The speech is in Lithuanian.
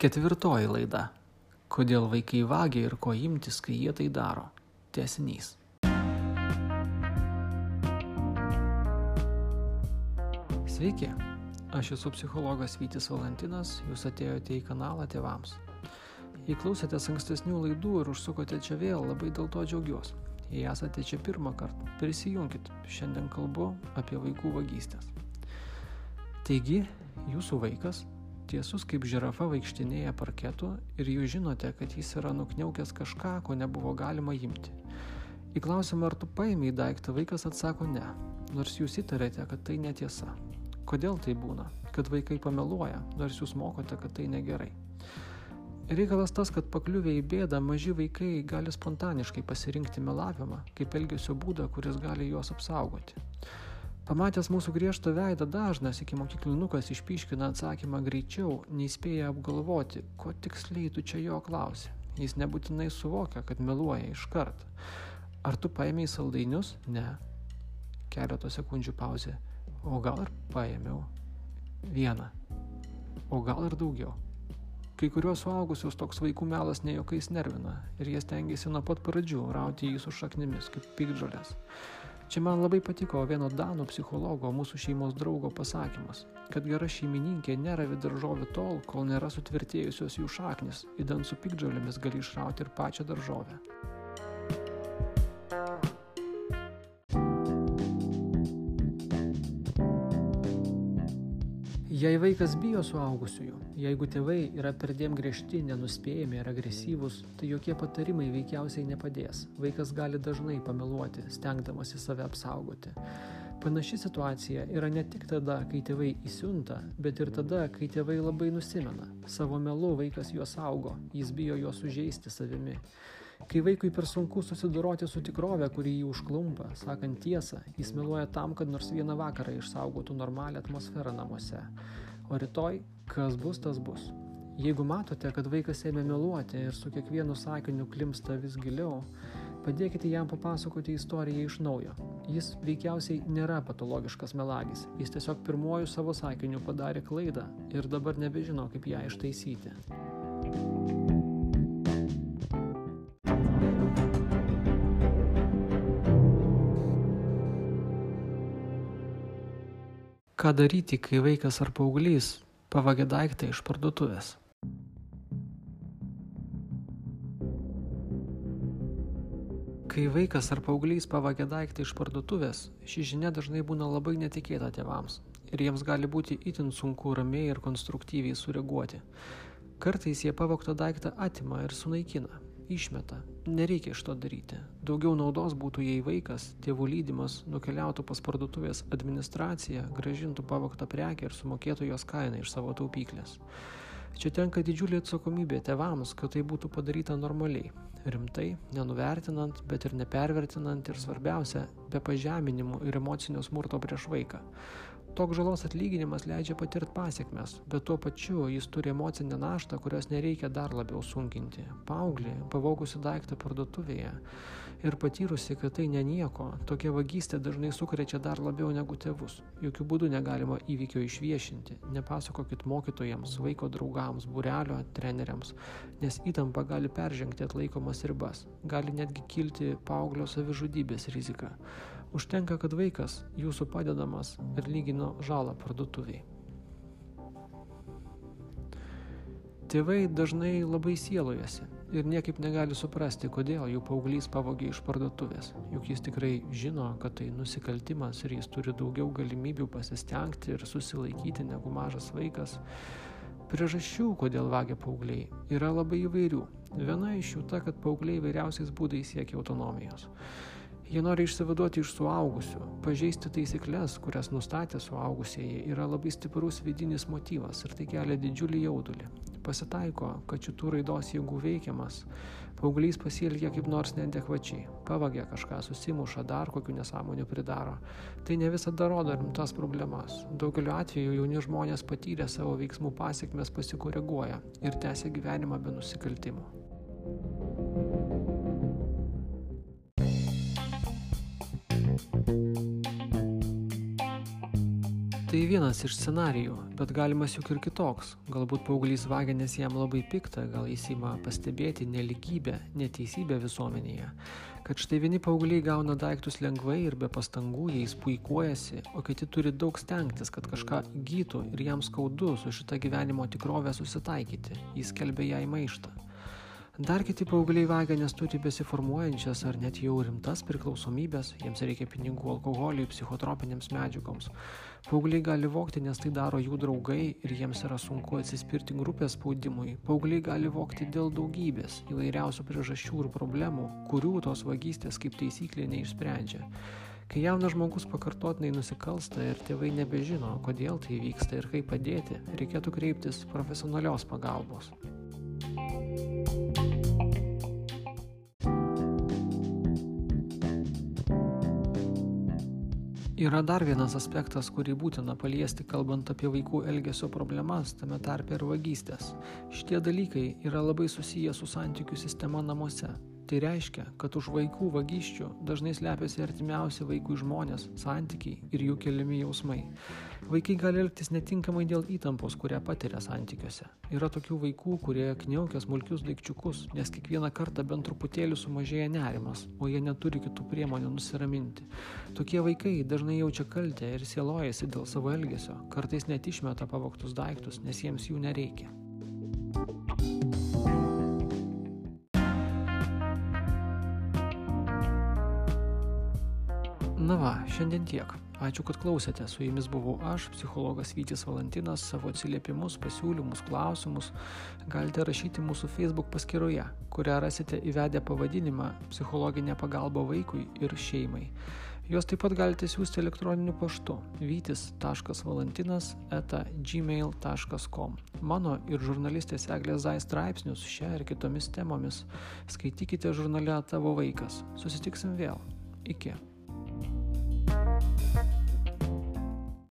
Ketvirtoji laida. Kodėl vaikai vagia ir ko imtis, kai jie tai daro. Tiesinys. Sveiki, aš esu psichologas Vytis Valentinas, jūs atėjote į kanalą tėvams. Jei klausėtės ankstesnių laidų ir užsukote čia vėl, labai dėl to džiaugiuosi. Jei esate čia pirmą kartą, prisijunkit, šiandien kalbu apie vaikų vagystės. Taigi, jūsų vaikas tiesus kaip žirafa vaikštinėja parketu ir jūs žinote, kad jis yra nukniaukęs kažką, ko nebuvo galima imti. Į klausimą, ar tu paėmė į daiktą, vaikas atsako ne, nors jūs įtarėte, kad tai netiesa. Kodėl tai būna? Kad vaikai pameluoja, nors jūs mokote, kad tai negerai. Reikalas tas, kad pakliuvę į bėdą maži vaikai gali spontaniškai pasirinkti melavimą kaip elgesio būdą, kuris gali juos apsaugoti. Pamatęs mūsų griežtą veidą dažnas iki mokyklinukas išpiškina atsakymą greičiau, nei spėja apgalvoti, ko tiksliai tu čia jo klausi. Jis nebūtinai suvokia, kad meluoja iškart. Ar tu paėmėjai saldainius? Ne. Keleto sekundžių pauzė. O gal ir paėmiau. Vieną. O gal ir daugiau. Kai kuriuos suaugusius toks vaikų melas nejokais nervina ir jie stengiasi nuo pat pradžių rauti jį su šaknimis kaip pikdžolės. Čia man labai patiko vieno danų psichologo, mūsų šeimos draugo pasakymas, kad gera šeimininkė neravi daržovių tol, kol nėra sutvirtėjusios jų šaknis, įdant su pikdžiolėmis gali išrauti ir pačią daržovę. Jei vaikas bijo suaugusiųjų, jeigu tėvai yra perdėm griežti, nenuspėjami ir agresyvūs, tai jokie patarimai veikiausiai nepadės. Vaikas gali dažnai pameluoti, stengdamasi save apsaugoti. Panaši situacija yra ne tik tada, kai tėvai įsiunta, bet ir tada, kai tėvai labai nusimena. Savo melu vaikas juos saugo, jis bijo juos sužeisti savimi. Kai vaikui per sunku susidoroti su tikrove, kuri jį užklumpa, sakant tiesą, jis meluoja tam, kad nors vieną vakarą išsaugotų normalią atmosferą namuose. O rytoj, kas bus, tas bus. Jeigu matote, kad vaikas ėmė meluoti ir su kiekvienu sakiniu klimsta vis giliau, padėkite jam papasakoti istoriją iš naujo. Jis veikiausiai nėra patologiškas melagis, jis tiesiog pirmojų savo sakiniu padarė klaidą ir dabar nebežino, kaip ją ištaisyti. Ką daryti, kai vaikas ar paauglys pavagė daiktą iš parduotuvės? Kai vaikas ar paauglys pavagė daiktą iš parduotuvės, ši žinia dažnai būna labai netikėta tėvams ir jiems gali būti itin sunku ramiai ir konstruktyviai sureaguoti. Kartais jie pavogtą daiktą atima ir sunaikina, išmeta. Nereikia iš to daryti. Daugiau naudos būtų, jei vaikas, tėvų lydimas, nukeliautų pas parduotuvės administraciją, gražintų pavogtą prekę ir sumokėtų jos kainą iš savo taupyklės. Čia tenka didžiulė atsakomybė tėvams, kad tai būtų padaryta normaliai, rimtai, nenuvertinant, bet ir nepervertinant ir svarbiausia, be pažeminimų ir emocinio smurto prieš vaiką. Toks žalos atlyginimas leidžia patirti pasiekmes, bet tuo pačiu jis turi emocinę naštą, kurios nereikia dar labiau sunkinti. Pauglį, pavogusi daiktą parduotuvėje ir patyrusi, kad tai ne nieko, tokia vagystė dažnai sukrečia dar labiau negu tėvus. Jokių būdų negalima įvykio išviešinti, nepasakokit mokytojams, vaiko draugams, burelio treneriams, nes įtampa gali peržengti atlaikomas ribas, gali netgi kilti paauglio savižudybės rizika. Užtenka, kad vaikas jūsų padedamas ir lygino žalą parduotuviai. Tėvai dažnai labai sielojasi ir niekaip negali suprasti, kodėl jų paauglys pavogė iš parduotuvės. Juk jis tikrai žino, kad tai nusikaltimas ir jis turi daugiau galimybių pasistengti ir susilaikyti negu mažas vaikas. Priežasčių, kodėl vagia paaugliai, yra labai įvairių. Viena iš jų ta, kad paaugliai vairiausiais būdais siekia autonomijos. Jie nori išsivaduoti iš suaugusių. Pažeisti taisyklės, kurias nustatė suaugusieji, yra labai stiprus vidinis motyvas ir tai kelia didžiulį jaudulį. Pasitaiko, kad šitų raidos jėgų veikiamas, paauglys pasielgia kaip nors neadekvačiai, pavagia kažką, susimuša, dar kokių nesąmonių pridaro. Tai ne visada rodo rimtas problemas. Daugeliu atveju jauni žmonės patyrę savo veiksmų pasiekmes pasikoreguoja ir tęsia gyvenimą be nusikaltimų. Tai vienas iš scenarijų, bet galimas juk ir kitoks. Galbūt paauglys vagia, nes jam labai pikta, gal jis įma pastebėti neligybę, neteisybę visuomenėje. Kad štai vieni paaugliai gauna daiktus lengvai ir be pastangų jais puikuojasi, o kiti turi daug stengtis, kad kažką gytų ir jam skaudu su šita gyvenimo tikrovė susitaikyti. Jis kelbė ją į maištą. Dar kiti paaugliai vagia, nes turi besiformuojančias ar net jau rimtas priklausomybės, jiems reikia pinigų alkoholiui, psichotropinėms medžiagoms. Paaugliai gali vokti, nes tai daro jų draugai ir jiems yra sunku atsispirti grupės spaudimui. Paaugliai gali vokti dėl daugybės įvairiausių priežasčių ir problemų, kurių tos vagystės kaip taisyklė neišsprendžia. Kai jaunas žmogus pakartotinai nusikalsta ir tėvai nebežino, kodėl tai vyksta ir kaip padėti, reikėtų kreiptis profesionalios pagalbos. Yra dar vienas aspektas, kurį būtina paliesti, kalbant apie vaikų elgesio problemas, tame tarpe ir vagystės. Šitie dalykai yra labai susiję su santykių sistema namuose. Tai reiškia, kad už vaikų vagysčių dažnai slepiasi artimiausi vaikų žmonės, santykiai ir jų keliami jausmai. Vaikai gali elgtis netinkamai dėl įtampos, kurią patiria santykiuose. Yra tokių vaikų, kurie kniaukia smulkius daikčiukus, nes kiekvieną kartą bent truputėlį sumažėja nerimas, o jie neturi kitų priemonių nusiraminti. Tokie vaikai dažnai jaučia kaltę ir sielojasi dėl savo elgesio, kartais net išmeta pavoktus daiktus, nes jiems jų nereikia. Na šiandien tiek. Ačiū, kad klausėte. Su jumis buvau aš, psichologas Vytis Valantinas. Savo atsiliepimus, pasiūlymus, klausimus galite rašyti mūsų Facebook paskyroje, kurią rasite įvedę pavadinimą Psichologinė pagalba vaikui ir šeimai. Juos taip pat galite siūsti elektroniniu paštu vytis.valantinas eta gmail.com. Mano ir žurnalistės Eglės Zai straipsnius šią ir kitomis temomis skaitykite žurnale Tavo vaikas. Susitiksim vėl. Iki.